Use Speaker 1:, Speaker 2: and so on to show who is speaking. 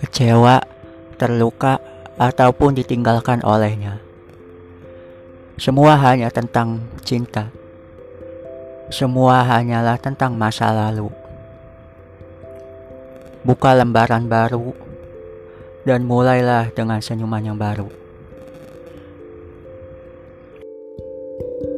Speaker 1: kecewa, terluka, ataupun ditinggalkan olehnya. Semua hanya tentang cinta. Semua hanyalah tentang masa lalu. Buka lembaran baru dan mulailah dengan senyuman yang baru. thank you